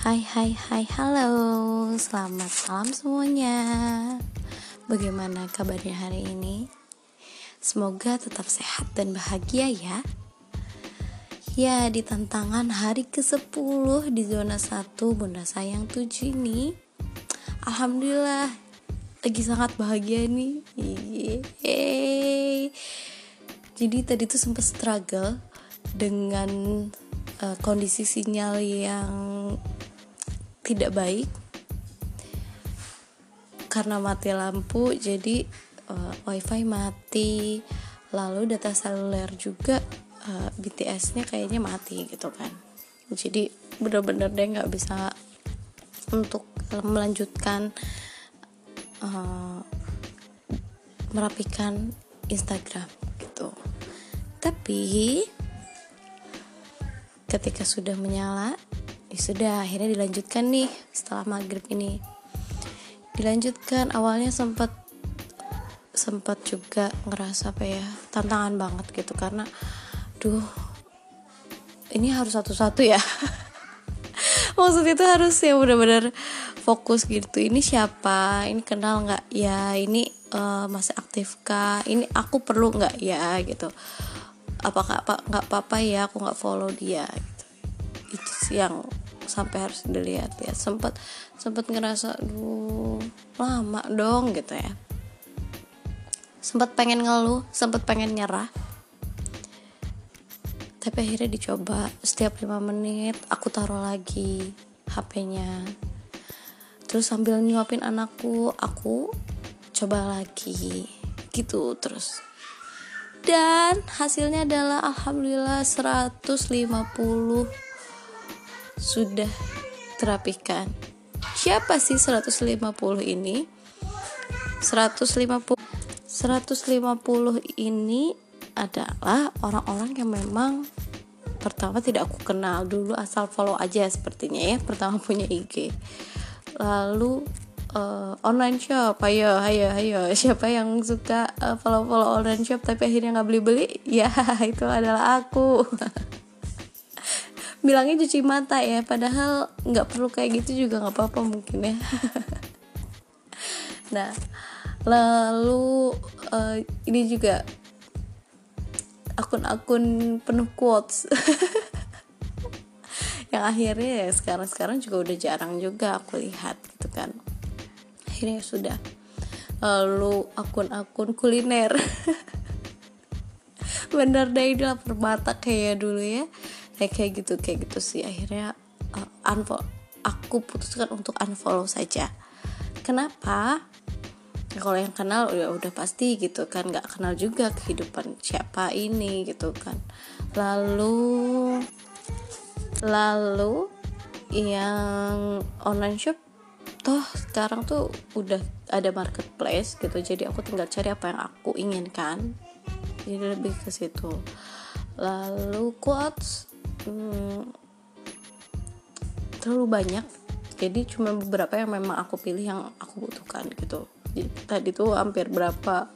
Hai hai hai halo Selamat malam semuanya Bagaimana kabarnya hari ini? Semoga tetap sehat dan bahagia ya Ya di tantangan hari ke-10 di zona 1 Bunda Sayang 7 ini Alhamdulillah Lagi sangat bahagia nih Yeay. Jadi tadi tuh sempat struggle Dengan uh, kondisi sinyal yang tidak baik. Karena mati lampu jadi uh, wifi mati. Lalu data seluler juga uh, eh, BTS-nya kayaknya mati gitu kan. Jadi bener-bener deh nggak bisa untuk melanjutkan uh, merapikan Instagram gitu. Tapi ketika sudah menyala ya sudah akhirnya dilanjutkan nih setelah maghrib ini. Dilanjutkan awalnya sempat sempat juga ngerasa apa ya tantangan banget gitu karena duh ini harus satu-satu ya. Maksud itu harus ya benar-benar fokus gitu ini siapa ini kenal nggak? Ya ini uh, masih aktif kah? Ini aku perlu nggak? Ya gitu. Apakah apa nggak apa-apa ya aku nggak follow dia gitu itu yang sampai harus dilihat ya. Sempat sempat ngerasa duh lama dong gitu ya. Sempat pengen ngeluh sempat pengen nyerah. Tapi akhirnya dicoba. Setiap lima menit aku taruh lagi HP-nya terus sambil nyuapin anakku aku coba lagi. Gitu terus. Dan hasilnya adalah alhamdulillah 150 sudah terapikan. Siapa sih 150 ini? 150 150 ini adalah orang-orang yang memang pertama tidak aku kenal dulu asal follow aja sepertinya ya pertama punya IG lalu uh, online shop. Ayo ayo ayo. Siapa yang suka uh, follow follow online shop tapi akhirnya nggak beli beli ya itu adalah aku bilangnya cuci mata ya padahal nggak perlu kayak gitu juga nggak apa-apa mungkin ya. Nah lalu uh, ini juga akun-akun penuh quotes. Yang akhirnya ya sekarang-sekarang juga udah jarang juga aku lihat gitu kan. Akhirnya sudah. Lalu akun-akun kuliner. Bener deh ini lapar mata kayak dulu ya kayak kayak gitu kayak gitu sih. Akhirnya uh, unfollow aku putuskan untuk unfollow saja. Kenapa? Ya, kalau yang kenal udah udah pasti gitu kan. Nggak kenal juga kehidupan siapa ini gitu kan. Lalu lalu yang online shop toh sekarang tuh udah ada marketplace gitu. Jadi aku tinggal cari apa yang aku inginkan. Jadi lebih ke situ. Lalu quotes hmm, terlalu banyak. Jadi cuma beberapa yang memang aku pilih yang aku butuhkan gitu. Jadi, tadi tuh hampir berapa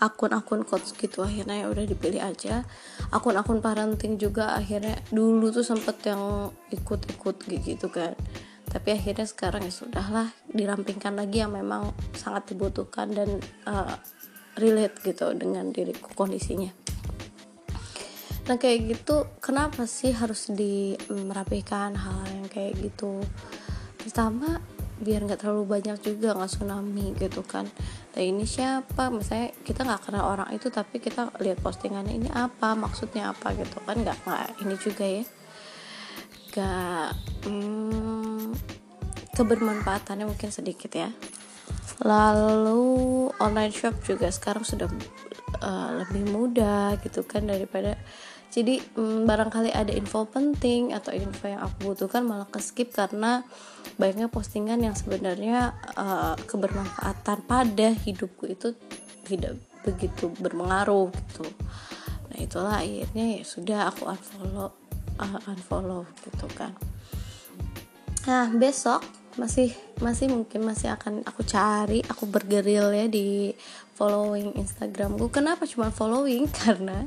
akun-akun coach gitu akhirnya ya udah dipilih aja. Akun-akun parenting juga akhirnya dulu tuh sempet yang ikut-ikut gitu kan. Tapi akhirnya sekarang ya sudahlah dirampingkan lagi yang memang sangat dibutuhkan dan uh, relate gitu dengan diriku kondisinya nah kayak gitu kenapa sih harus di merapikan hal yang kayak gitu? Pertama biar nggak terlalu banyak juga nggak tsunami gitu kan. Nah ini siapa? Misalnya kita nggak kenal orang itu tapi kita lihat postingannya ini apa? Maksudnya apa? gitu kan nggak nggak ini juga ya. Nggak hmm, kebermanfaatannya mungkin sedikit ya. Lalu online shop juga sekarang sudah uh, lebih mudah gitu kan daripada jadi hmm, barangkali ada info penting atau info yang aku butuhkan malah ke skip karena banyaknya postingan yang sebenarnya uh, kebermanfaatan pada hidupku itu tidak begitu berpengaruh gitu. Nah itulah akhirnya ya sudah aku unfollow uh, unfollow gitu kan. Nah besok masih masih mungkin masih akan aku cari aku bergeril ya di following Instagramku. Kenapa cuma following? Karena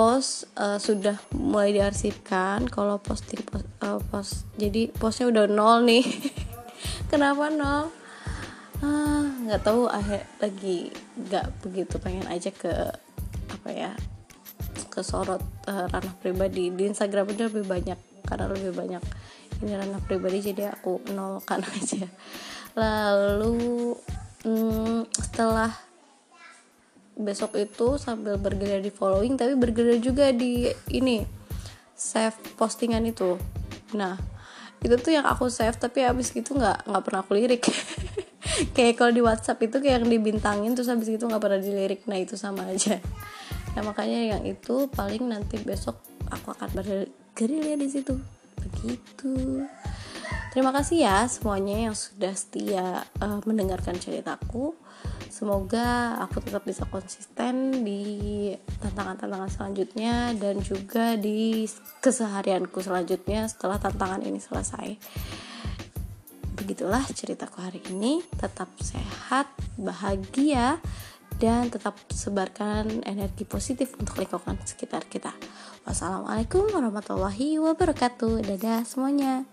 post uh, sudah mulai diarsipkan. Kalau posting post, uh, uh, post jadi postnya udah nol nih. Kenapa nol? Ah, nggak ah, tahu akhir lagi nggak begitu pengen aja ke apa ya ke sorot uh, ranah pribadi. Di Instagram itu lebih banyak karena lebih banyak ini ranah pribadi jadi aku nolkan aja. Lalu hmm, setelah besok itu sambil bergerak di following tapi bergerak juga di ini save postingan itu. Nah itu tuh yang aku save tapi abis gitu nggak nggak pernah aku lirik. Kayak kalau di WhatsApp itu kayak yang dibintangin terus abis itu nggak pernah dilirik. Nah itu sama aja. Nah makanya yang itu paling nanti besok aku akan bergerilya di situ. Begitu. Terima kasih ya semuanya yang sudah setia uh, mendengarkan ceritaku semoga aku tetap bisa konsisten di tantangan-tantangan selanjutnya dan juga di keseharianku selanjutnya setelah tantangan ini selesai begitulah ceritaku hari ini tetap sehat bahagia dan tetap sebarkan energi positif untuk lingkungan sekitar kita. Wassalamualaikum warahmatullahi wabarakatuh. Dadah semuanya.